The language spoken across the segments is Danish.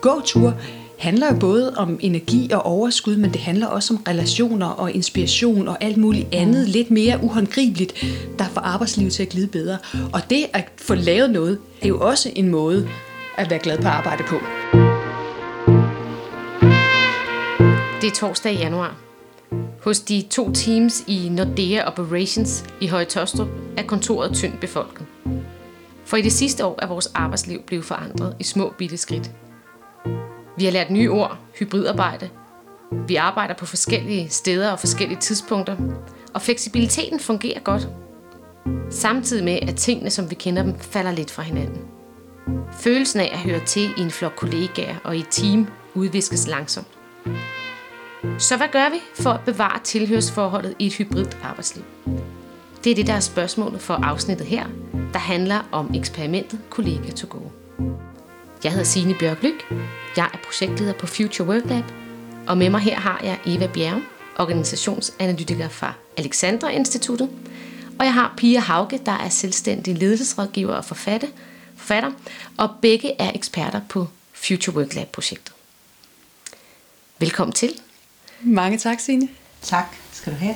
gåture handler jo både om energi og overskud, men det handler også om relationer og inspiration og alt muligt andet, lidt mere uhåndgribeligt, der får arbejdslivet til at glide bedre. Og det at få lavet noget, er jo også en måde at være glad på arbejde på. Det er torsdag i januar. Hos de to teams i Nordea Operations i Høje Tostrup er kontoret tyndt befolket. For i det sidste år er vores arbejdsliv blevet forandret i små bitte skridt. Vi har lært nye ord, hybridarbejde. Vi arbejder på forskellige steder og forskellige tidspunkter, og fleksibiliteten fungerer godt. Samtidig med, at tingene, som vi kender dem, falder lidt fra hinanden. Følelsen af at høre til i en flok kollegaer og i et team udviskes langsomt. Så hvad gør vi for at bevare tilhørsforholdet i et hybridt arbejdsliv? Det er det, der er spørgsmålet for afsnittet her, der handler om eksperimentet Kollega to Go. Jeg hedder Signe Bjørk Jeg er projektleder på Future Work Lab, og med mig her har jeg Eva Bjerg, organisationsanalytiker fra Alexandra Instituttet, og jeg har Pia Hauge, der er selvstændig ledelsesrådgiver og forfatter, forfatter, og begge er eksperter på Future Work Lab-projektet. Velkommen til. Mange tak, Signe. Tak skal du have.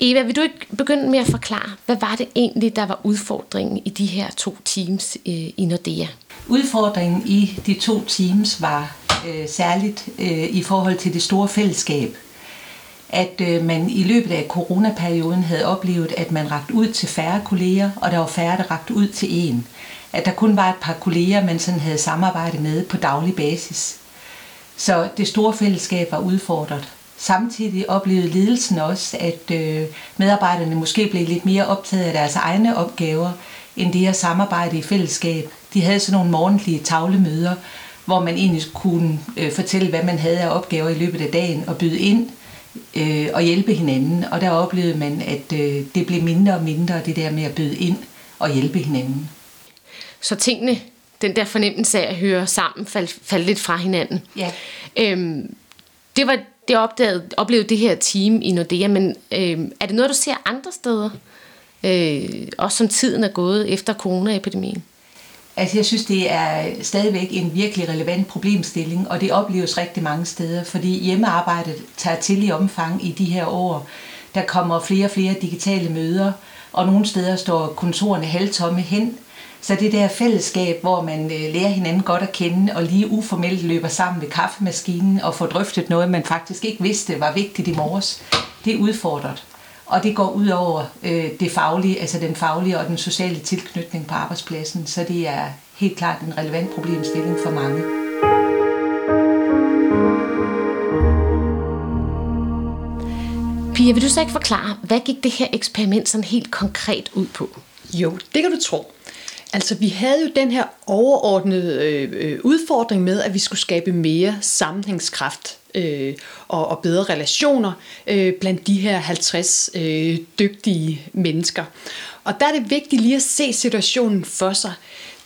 Eva, vil du ikke begynde med at forklare, hvad var det egentlig, der var udfordringen i de her to teams øh, i Nordea? Udfordringen i de to teams var øh, særligt øh, i forhold til det store fællesskab. At øh, man i løbet af coronaperioden havde oplevet, at man rakte ud til færre kolleger, og der var færre, der rakte ud til en. At der kun var et par kolleger, man sådan havde samarbejdet med på daglig basis. Så det store fællesskab var udfordret. Samtidig oplevede ledelsen også, at øh, medarbejderne måske blev lidt mere optaget af deres egne opgaver, end det at samarbejde i fællesskab. De havde sådan nogle morgenlige tavlemøder, hvor man egentlig kunne øh, fortælle, hvad man havde af opgaver i løbet af dagen, og byde ind øh, og hjælpe hinanden. Og der oplevede man, at det blev mindre og mindre, det der med at byde ind og hjælpe hinanden. Så tingene, den der fornemmelse af at høre sammen, faldt fald lidt fra hinanden. Ja. Øhm, det var det opdagede, oplevede det her team i Nordea, men øh, er det noget, du ser andre steder? Øh, også som tiden er gået efter coronaepidemien? Altså jeg synes, det er stadigvæk en virkelig relevant problemstilling, og det opleves rigtig mange steder, fordi hjemmearbejdet tager til i omfang i de her år. Der kommer flere og flere digitale møder, og nogle steder står kontorerne halvtomme hen, så det der fællesskab, hvor man øh, lærer hinanden godt at kende, og lige uformelt løber sammen ved kaffemaskinen og får drøftet noget, man faktisk ikke vidste var vigtigt i morges, det er udfordret. Og det går ud over øh, det faglige, altså den faglige og den sociale tilknytning på arbejdspladsen, så det er helt klart en relevant problemstilling for mange. Pia, vil du så ikke forklare, hvad gik det her eksperiment sådan helt konkret ud på? Jo, det kan du tro. Altså, vi havde jo den her overordnede øh, øh, udfordring med, at vi skulle skabe mere sammenhængskraft øh, og, og bedre relationer øh, blandt de her 50 øh, dygtige mennesker. Og der er det vigtigt lige at se situationen for sig.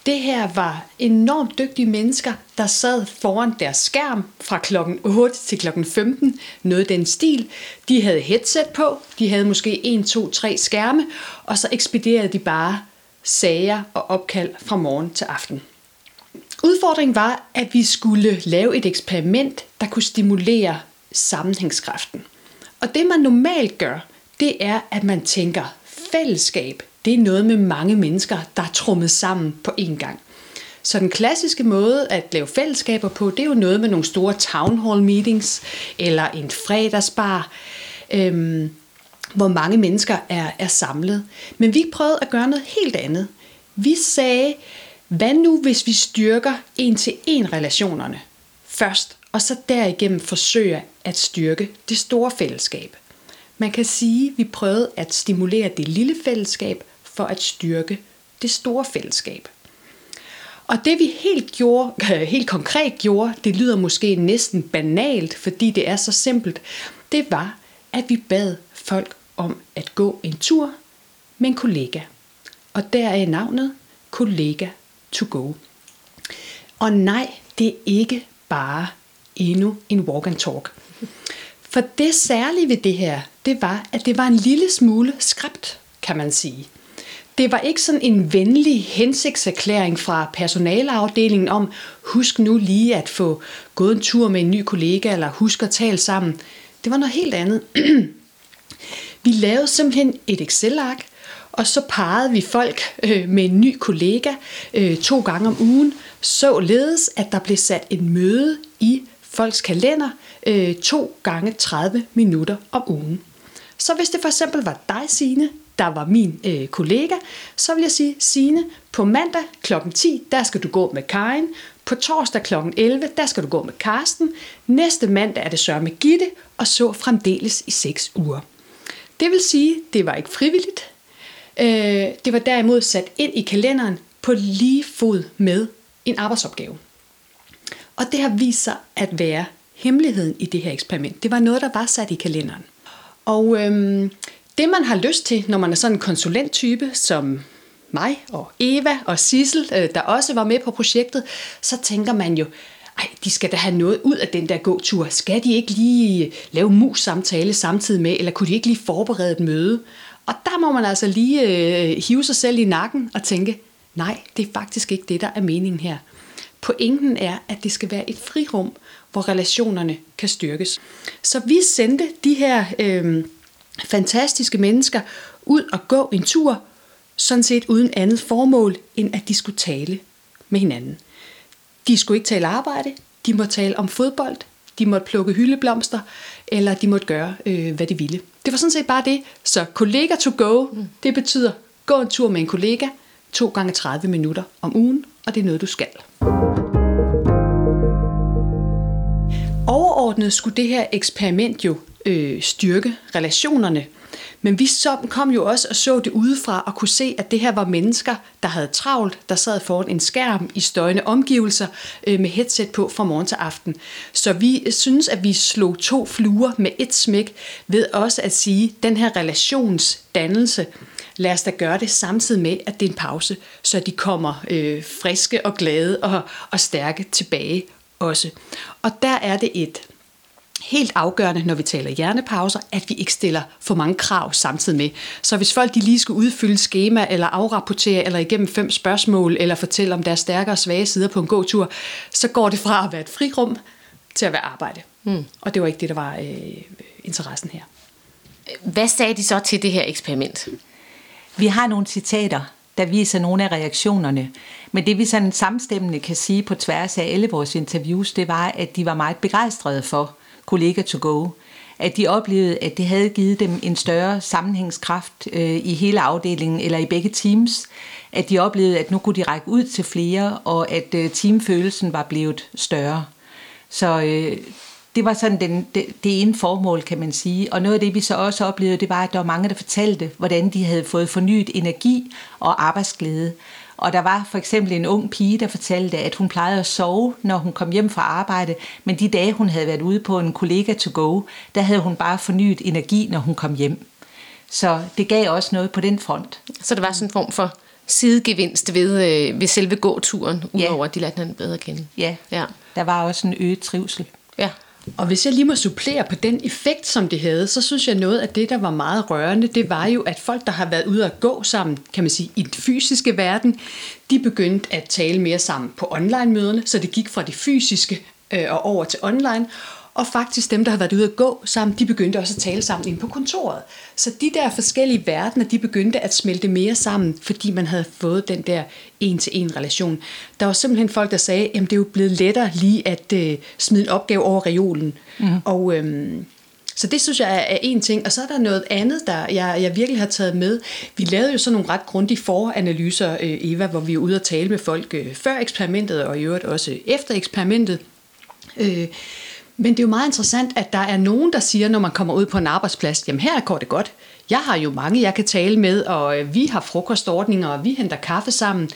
Det her var enormt dygtige mennesker, der sad foran deres skærm fra klokken 8 til klokken 15, noget den stil. De havde headset på, de havde måske 1, 2, 3 skærme, og så ekspederede de bare sager og opkald fra morgen til aften. Udfordringen var, at vi skulle lave et eksperiment, der kunne stimulere sammenhængskraften. Og det man normalt gør, det er, at man tænker, fællesskab, det er noget med mange mennesker, der er trummet sammen på én gang. Så den klassiske måde at lave fællesskaber på, det er jo noget med nogle store town hall meetings, eller en fredagsbar. Øhm, hvor mange mennesker er, er samlet. Men vi prøvede at gøre noget helt andet. Vi sagde, hvad nu hvis vi styrker en-til-en relationerne først, og så derigennem forsøger at styrke det store fællesskab. Man kan sige, at vi prøvede at stimulere det lille fællesskab for at styrke det store fællesskab. Og det vi helt, gjorde, helt konkret gjorde, det lyder måske næsten banalt, fordi det er så simpelt, det var, at vi bad folk om at gå en tur med en kollega. Og der er navnet Kollega to go. Og nej, det er ikke bare endnu en walk and talk. For det særlige ved det her, det var, at det var en lille smule skræbt, kan man sige. det var ikke sådan en venlig hensigtserklæring fra personaleafdelingen om, husk nu lige at få gået en tur med en ny kollega, eller husk at tale sammen. Det var noget helt andet. vi lavede simpelthen et Excel-ark, og så parrede vi folk øh, med en ny kollega øh, to gange om ugen, således at der blev sat et møde i folks kalender øh, to gange 30 minutter om ugen. Så hvis det for eksempel var dig, Signe, der var min øh, kollega, så vil jeg sige, Signe, på mandag kl. 10, der skal du gå med Karin. På torsdag kl. 11, der skal du gå med Karsten. Næste mandag er det sørge med Gitte, og så fremdeles i 6 uger. Det vil sige, det var ikke frivilligt. Øh, det var derimod sat ind i kalenderen på lige fod med en arbejdsopgave. Og det har vist sig at være hemmeligheden i det her eksperiment. Det var noget, der var sat i kalenderen. Og øhm, det man har lyst til, når man er sådan en konsulenttype, som mig og Eva og Sissel, øh, der også var med på projektet, så tænker man jo, ej, de skal da have noget ud af den der gåtur. Skal de ikke lige lave mus-samtale samtidig med, eller kunne de ikke lige forberede et møde? Og der må man altså lige øh, hive sig selv i nakken og tænke, nej, det er faktisk ikke det, der er meningen her. Pointen er, at det skal være et frirum, hvor relationerne kan styrkes. Så vi sendte de her øh, fantastiske mennesker ud og gå en tur, sådan set uden andet formål, end at de skulle tale med hinanden. De skulle ikke tale arbejde, de måtte tale om fodbold, de måtte plukke hyldeblomster, eller de måtte gøre, øh, hvad de ville. Det var sådan set bare det. Så kollega to go, det betyder gå en tur med en kollega, to gange 30 minutter om ugen, og det er noget, du skal. Overordnet skulle det her eksperiment jo øh, styrke relationerne. Men vi så, kom jo også og så det udefra og kunne se, at det her var mennesker, der havde travlt, der sad foran en skærm i støjende omgivelser øh, med headset på fra morgen til aften. Så vi synes, at vi slog to fluer med et smæk ved også at sige, at den her relationsdannelse, lad os da gøre det samtidig med, at det er en pause, så de kommer øh, friske og glade og, og stærke tilbage også. Og der er det et helt afgørende, når vi taler hjernepauser, at vi ikke stiller for mange krav samtidig med. Så hvis folk de lige skal udfylde skema, eller afrapportere, eller igennem fem spørgsmål, eller fortælle om deres stærke og svage sider på en gåtur, så går det fra at være et frirum til at være arbejde. Mm. Og det var ikke det, der var øh, interessen her. Hvad sagde de så til det her eksperiment? Vi har nogle citater, der viser nogle af reaktionerne. Men det vi sådan samstemmende kan sige på tværs af alle vores interviews, det var, at de var meget begejstrede for kollega to go. At de oplevede, at det havde givet dem en større sammenhængskraft øh, i hele afdelingen eller i begge teams. At de oplevede, at nu kunne de række ud til flere, og at øh, teamfølelsen var blevet større. Så øh, det var sådan den, det, det ene formål, kan man sige. Og noget af det, vi så også oplevede, det var, at der var mange, der fortalte, hvordan de havde fået fornyet energi og arbejdsglæde. Og der var for eksempel en ung pige, der fortalte, at hun plejede at sove, når hun kom hjem fra arbejde, men de dage, hun havde været ude på en kollega to go, der havde hun bare fornyet energi, når hun kom hjem. Så det gav også noget på den front. Så det var sådan en form for sidegevinst ved, øh, ved selve gåturen, udover ja. at de lærte hinanden bedre at kende. Ja. ja, der var også en øget trivsel. Ja. Og hvis jeg lige må supplere på den effekt, som det havde, så synes jeg noget af det, der var meget rørende, det var jo, at folk, der har været ude at gå sammen, kan man sige, i den fysiske verden, de begyndte at tale mere sammen på online-møderne, så det gik fra det fysiske øh, og over til online. Og faktisk dem, der har været ude at gå sammen, de begyndte også at tale sammen inde på kontoret. Så de der forskellige verdener, de begyndte at smelte mere sammen, fordi man havde fået den der en-til-en relation. Der var simpelthen folk, der sagde, at det er jo blevet lettere lige at øh, smide en opgave over reolen. Mm. Og øhm, så det synes jeg er en ting. Og så er der noget andet, der jeg, jeg virkelig har taget med. Vi lavede jo sådan nogle ret grundige foranalyser, øh, Eva, hvor vi er ude og tale med folk øh, før eksperimentet, og i øvrigt også efter eksperimentet. Øh, men det er jo meget interessant, at der er nogen, der siger, når man kommer ud på en arbejdsplads, jamen her går det godt. Jeg har jo mange, jeg kan tale med, og øh, vi har frokostordninger, og vi henter kaffe sammen.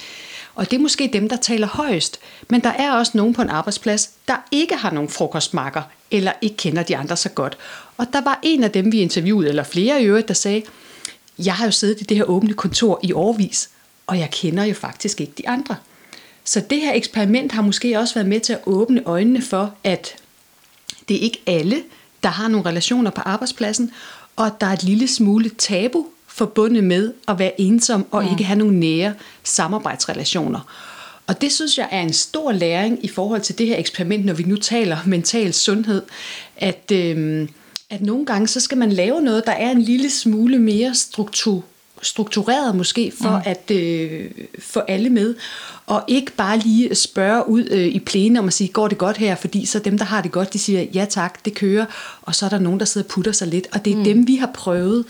Og det er måske dem, der taler højst. Men der er også nogen på en arbejdsplads, der ikke har nogen frokostmarker, eller ikke kender de andre så godt. Og der var en af dem, vi interviewede, eller flere i øvrigt, der sagde, jeg har jo siddet i det her åbne kontor i årvis, og jeg kender jo faktisk ikke de andre. Så det her eksperiment har måske også været med til at åbne øjnene for, at det er ikke alle, der har nogle relationer på arbejdspladsen, og der er et lille smule tabu forbundet med at være ensom og mm. ikke have nogle nære samarbejdsrelationer. Og det synes jeg er en stor læring i forhold til det her eksperiment, når vi nu taler mental sundhed, at, øh, at nogle gange så skal man lave noget, der er en lille smule mere struktur, struktureret måske for mm. at øh, få alle med, og ikke bare lige spørge ud øh, i plæne om at sige, går det godt her, fordi så dem, der har det godt, de siger, ja tak, det kører, og så er der nogen, der sidder og putter sig lidt, og det er mm. dem, vi har prøvet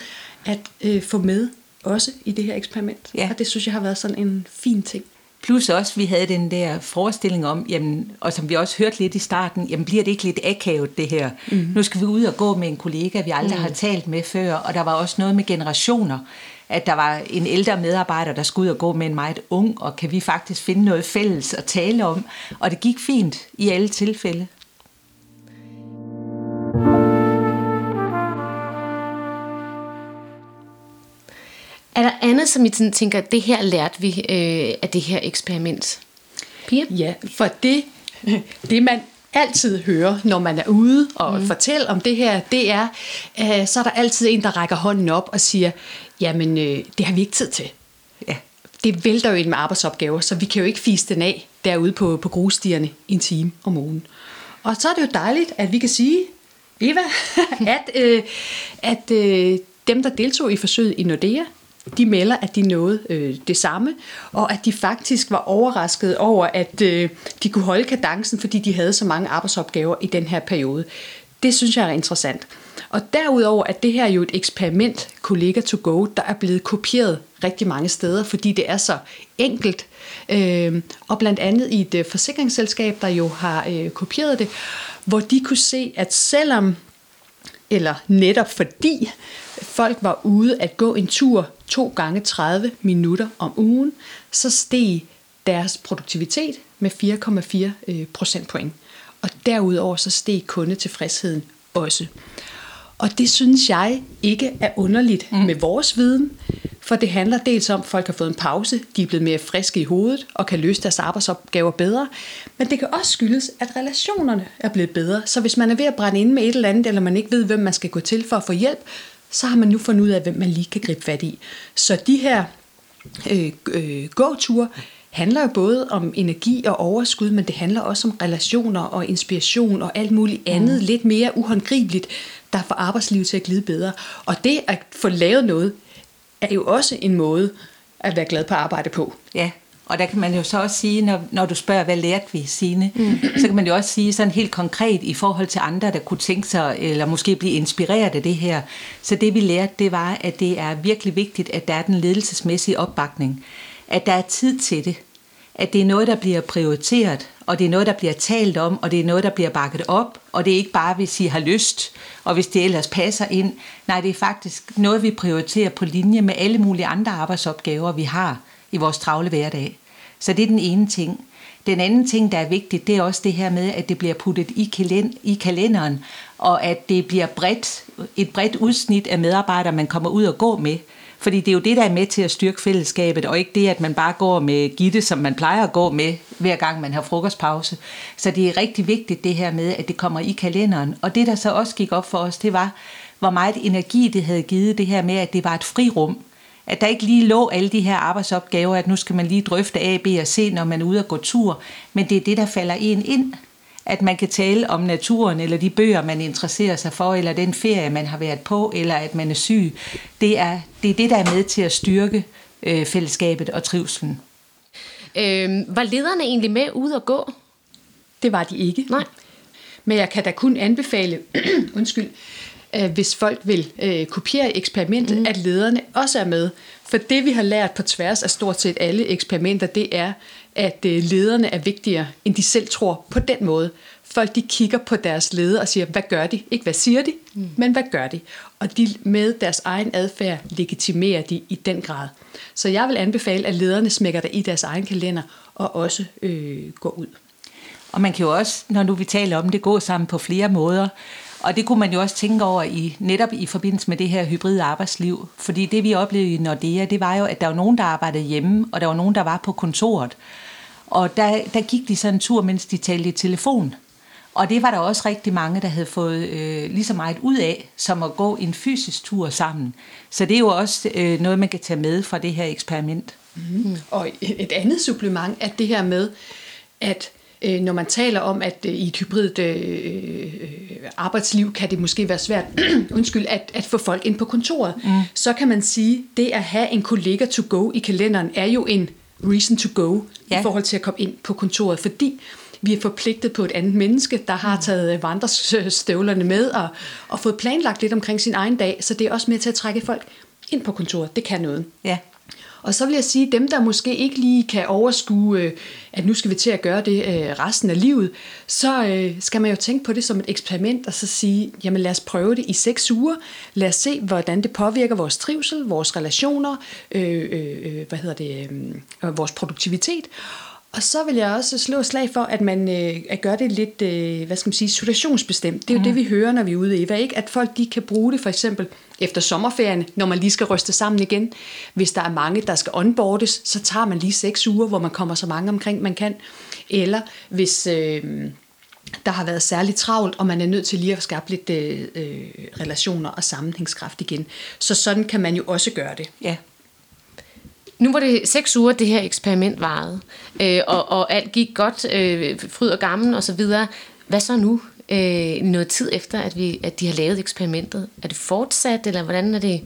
at øh, få med også i det her eksperiment, ja. og det synes jeg har været sådan en fin ting. Plus også, vi havde den der forestilling om, jamen, og som vi også hørte lidt i starten, jamen bliver det ikke lidt akavet det her? Mm. Nu skal vi ud og gå med en kollega, vi aldrig mm. har talt med før, og der var også noget med generationer at der var en ældre medarbejder, der skulle ud og gå med en meget ung, og kan vi faktisk finde noget fælles at tale om. Og det gik fint i alle tilfælde. Er der andet, som I sådan tænker, at det her lærte vi øh, af det her eksperiment? Pia? Ja, for det, det man altid hører, når man er ude og mm. fortæller om det her, det er, øh, så er der altid en, der rækker hånden op og siger, jamen øh, det har vi ikke tid til. Ja. Det vælter jo ind med arbejdsopgaver, så vi kan jo ikke fise den af derude på, på grusstierne en time om ugen. Og så er det jo dejligt, at vi kan sige, Eva, at, øh, at øh, dem, der deltog i forsøget i Nordea, de melder, at de nåede øh, det samme, og at de faktisk var overrasket over, at øh, de kunne holde kadencen, fordi de havde så mange arbejdsopgaver i den her periode. Det synes jeg er interessant. Og derudover er det her jo et eksperiment, Kollega to Go, der er blevet kopieret rigtig mange steder, fordi det er så enkelt. Øh, og blandt andet i et øh, forsikringsselskab, der jo har øh, kopieret det, hvor de kunne se, at selvom, eller netop fordi, folk var ude at gå en tur to gange 30 minutter om ugen, så steg deres produktivitet med 4,4 øh, procentpoint. Og derudover så steg kundetilfredsheden også. Og det synes jeg ikke er underligt mm. med vores viden, for det handler dels om, at folk har fået en pause, de er blevet mere friske i hovedet og kan løse deres arbejdsopgaver bedre, men det kan også skyldes, at relationerne er blevet bedre. Så hvis man er ved at brænde ind med et eller andet, eller man ikke ved, hvem man skal gå til for at få hjælp, så har man nu fundet ud af, hvem man lige kan gribe fat i. Så de her øh, øh, gåture handler jo både om energi og overskud, men det handler også om relationer og inspiration og alt muligt andet, mm. lidt mere uhåndgribeligt, der får arbejdslivet til at glide bedre. Og det at få lavet noget, er jo også en måde at være glad på arbejde på. Ja, og der kan man jo så også sige, når, når du spørger, hvad lærte vi, Signe, mm. så kan man jo også sige sådan helt konkret i forhold til andre, der kunne tænke sig, eller måske blive inspireret af det her. Så det vi lærte, det var, at det er virkelig vigtigt, at der er den ledelsesmæssige opbakning. At der er tid til det. At det er noget, der bliver prioriteret, og det er noget, der bliver talt om, og det er noget, der bliver bakket op, og det er ikke bare, hvis I har lyst, og hvis det ellers passer ind. Nej, det er faktisk noget, vi prioriterer på linje med alle mulige andre arbejdsopgaver, vi har i vores travle hverdag. Så det er den ene ting. Den anden ting, der er vigtigt, det er også det her med, at det bliver puttet i, kalend- i kalenderen, og at det bliver bredt, et bredt udsnit af medarbejdere, man kommer ud og gå med. Fordi det er jo det, der er med til at styrke fællesskabet, og ikke det, at man bare går med Gitte, som man plejer at gå med, hver gang man har frokostpause. Så det er rigtig vigtigt det her med, at det kommer i kalenderen. Og det, der så også gik op for os, det var, hvor meget energi det havde givet det her med, at det var et frirum at der ikke lige lå alle de her arbejdsopgaver, at nu skal man lige drøfte A, B og C, når man er ude og gå tur. Men det er det, der falder en ind. At man kan tale om naturen, eller de bøger, man interesserer sig for, eller den ferie, man har været på, eller at man er syg. Det er det, er det der er med til at styrke øh, fællesskabet og trivselen. Øh, var lederne egentlig med ude at gå? Det var de ikke. Nej. Men jeg kan da kun anbefale, undskyld, øh, hvis folk vil øh, kopiere eksperimentet, mm. at lederne også er med. For det vi har lært på tværs af stort set alle eksperimenter, det er, at øh, lederne er vigtigere, end de selv tror på den måde. Folk de kigger på deres leder og siger, hvad gør de? Ikke hvad siger de, mm. men hvad gør de? Og de med deres egen adfærd legitimerer de i den grad. Så jeg vil anbefale, at lederne smækker der i deres egen kalender og også øh, går ud. Og man kan jo også, når nu vi taler om det, gå sammen på flere måder. Og det kunne man jo også tænke over i, netop i forbindelse med det her hybride arbejdsliv. Fordi det vi oplevede i Nordea, det var jo, at der var nogen, der arbejdede hjemme, og der var nogen, der var på kontoret. Og der, der gik de så en tur, mens de talte i telefon. Og det var der også rigtig mange, der havde fået øh, lige så meget ud af, som at gå en fysisk tur sammen. Så det er jo også øh, noget, man kan tage med fra det her eksperiment. Mm. Og et andet supplement er det her med, at øh, når man taler om, at øh, i et hybrid øh, arbejdsliv kan det måske være svært undskyld, at, at få folk ind på kontoret, mm. så kan man sige, at det at have en kollega to go i kalenderen er jo en reason to go ja. i forhold til at komme ind på kontoret, fordi vi er forpligtet på et andet menneske, der har mm. taget vandrestøvlerne med og, og fået planlagt lidt omkring sin egen dag, så det er også med til at trække folk ind på kontoret. Det kan noget. Ja. Og så vil jeg sige, dem der måske ikke lige kan overskue, øh, at nu skal vi til at gøre det øh, resten af livet, så øh, skal man jo tænke på det som et eksperiment, og så sige, jamen lad os prøve det i seks uger. Lad os se, hvordan det påvirker vores trivsel, vores relationer, øh, øh, hvad hedder det, øh, vores produktivitet. Og så vil jeg også slå slag for, at man øh, at gøre det lidt, øh, hvad skal man sige, situationsbestemt. Det er jo mm. det, vi hører, når vi er ude i Eva, ikke? At folk de kan bruge det for eksempel efter sommerferien, når man lige skal ryste sammen igen. Hvis der er mange, der skal onboardes, så tager man lige seks uger, hvor man kommer så mange omkring, man kan. Eller hvis... Øh, der har været særligt travlt, og man er nødt til lige at skabe lidt øh, øh, relationer og sammenhængskraft igen. Så sådan kan man jo også gøre det. Ja. Nu var det seks uger, det her eksperiment varede, øh, og, og alt gik godt, øh, fryd og gammel og så videre. Hvad så nu? Øh, noget tid efter, at, vi, at de har lavet eksperimentet. Er det fortsat, eller hvordan er det?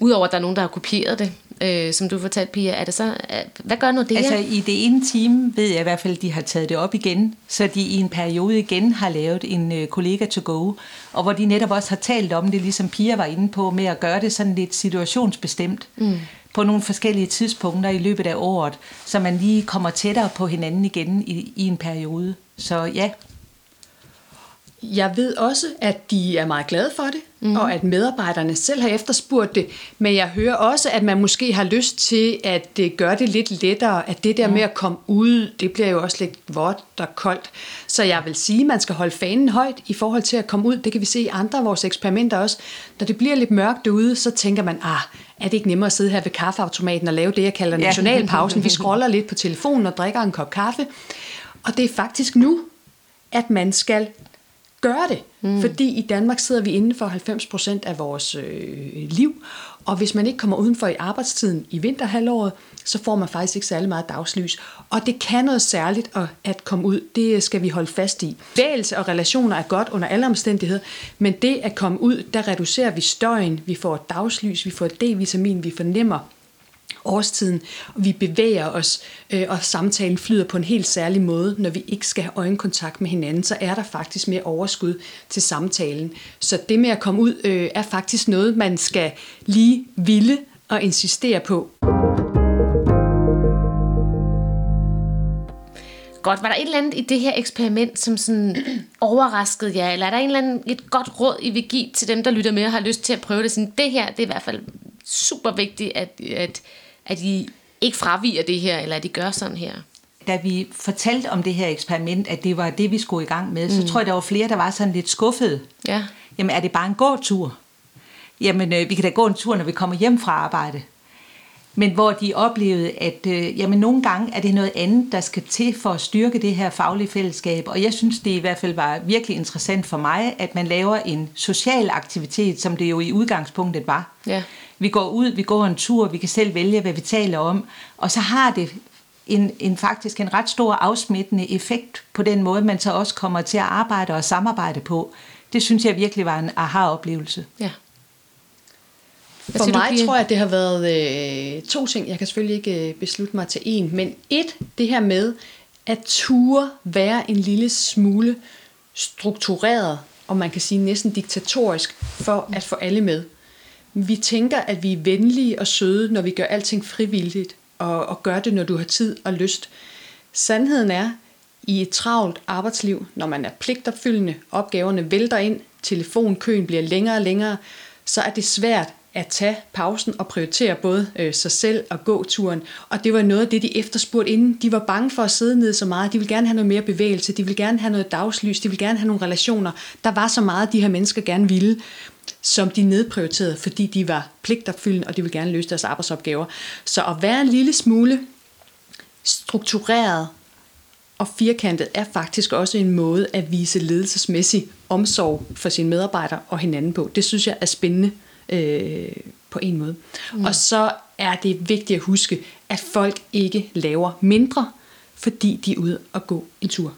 Udover at der er nogen, der har kopieret det, øh, som du fortalte, Pia, er det så, er, hvad gør nu det Altså i det ene team ved jeg i hvert fald, at de har taget det op igen, så de i en periode igen har lavet en øh, kollega to go, og hvor de netop også har talt om det, ligesom Pia var inde på, med at gøre det sådan lidt situationsbestemt. Mm på nogle forskellige tidspunkter i løbet af året, så man lige kommer tættere på hinanden igen i, i en periode. Så ja. Jeg ved også, at de er meget glade for det, mm. og at medarbejderne selv har efterspurgt det, men jeg hører også, at man måske har lyst til at gøre det lidt lettere, at det der mm. med at komme ud, det bliver jo også lidt vådt og koldt. Så jeg vil sige, at man skal holde fanen højt i forhold til at komme ud. Det kan vi se i andre af vores eksperimenter også. Når det bliver lidt mørkt derude, så tænker man, ah, er det ikke nemmere at sidde her ved kaffeautomaten og lave det, jeg kalder nationalpausen? Vi scroller lidt på telefonen og drikker en kop kaffe. Og det er faktisk nu, at man skal gøre det. Mm. Fordi i Danmark sidder vi inden for 90 procent af vores øh, liv, og hvis man ikke kommer udenfor i arbejdstiden i vinterhalvåret, så får man faktisk ikke særlig meget dagslys. Og det kan noget særligt at, at komme ud. Det skal vi holde fast i. Bevægelse og relationer er godt under alle omstændigheder, men det at komme ud, der reducerer vi støjen, vi får dagslys, vi får D-vitamin, vi fornemmer årstiden, vi bevæger os, øh, og samtalen flyder på en helt særlig måde. Når vi ikke skal have øjenkontakt med hinanden, så er der faktisk mere overskud til samtalen. Så det med at komme ud øh, er faktisk noget, man skal lige ville og insistere på. Godt. Var der et eller andet i det her eksperiment, som sådan overraskede jer? Eller er der en eller anden, et godt råd, I vil give til dem, der lytter med og har lyst til at prøve det? Sådan, det her, det er i hvert fald super vigtigt, at, at, at I ikke fraviger det her, eller at I gør sådan her. Da vi fortalte om det her eksperiment, at det var det, vi skulle i gang med, mm. så tror jeg, der var flere, der var sådan lidt skuffede. Ja. Jamen, er det bare en gåtur? Jamen, øh, vi kan da gå en tur, når vi kommer hjem fra arbejde men hvor de oplevede, at øh, jamen, nogle gange er det noget andet, der skal til for at styrke det her faglige fællesskab. Og jeg synes, det i hvert fald var virkelig interessant for mig, at man laver en social aktivitet, som det jo i udgangspunktet var. Ja. Vi går ud, vi går en tur, vi kan selv vælge, hvad vi taler om, og så har det en, en faktisk en ret stor afsmittende effekt på den måde, man så også kommer til at arbejde og samarbejde på. Det synes jeg virkelig var en aha-oplevelse. Ja. For mig du, tror jeg, at det har været øh, to ting. Jeg kan selvfølgelig ikke øh, beslutte mig til en. Men et, det her med at ture være en lille smule struktureret, og man kan sige næsten diktatorisk, for at få alle med. Vi tænker, at vi er venlige og søde, når vi gør alting frivilligt, og, og gør det, når du har tid og lyst. Sandheden er, i et travlt arbejdsliv, når man er pligtopfyldende, opgaverne vælter ind, telefonkøen bliver længere og længere, så er det svært at tage pausen og prioritere både øh, sig selv og gåturen. Og det var noget af det, de efterspurgte inden. De var bange for at sidde ned så meget. De ville gerne have noget mere bevægelse. De ville gerne have noget dagslys. De ville gerne have nogle relationer. Der var så meget, de her mennesker gerne ville, som de nedprioriterede, fordi de var pligtopfyldende, og de ville gerne løse deres arbejdsopgaver. Så at være en lille smule struktureret og firkantet er faktisk også en måde at vise ledelsesmæssig omsorg for sine medarbejdere og hinanden på. Det synes jeg er spændende øh, på en måde. Mm. Og så er det vigtigt at huske, at folk ikke laver mindre, fordi de er ude og gå en tur.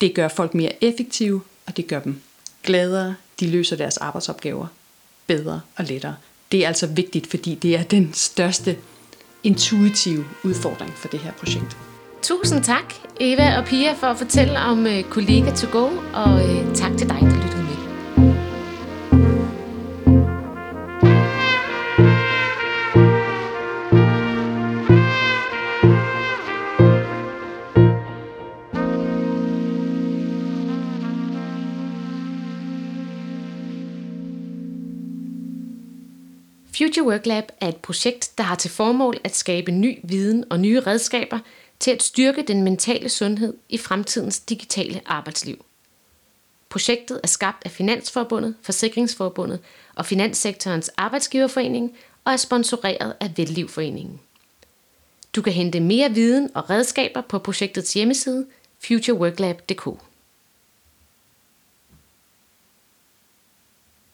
Det gør folk mere effektive, og det gør dem gladere. De løser deres arbejdsopgaver bedre og lettere. Det er altså vigtigt, fordi det er den største intuitive udfordring for det her projekt. Tusind tak, Eva og Pia, for at fortælle om øh, Kollega to go, og øh, tak til dig, Future Work Lab er et projekt, der har til formål at skabe ny viden og nye redskaber til at styrke den mentale sundhed i fremtidens digitale arbejdsliv. Projektet er skabt af Finansforbundet, Forsikringsforbundet og Finanssektorens Arbejdsgiverforening og er sponsoreret af Vellivforeningen. Du kan hente mere viden og redskaber på projektets hjemmeside futureworklab.dk.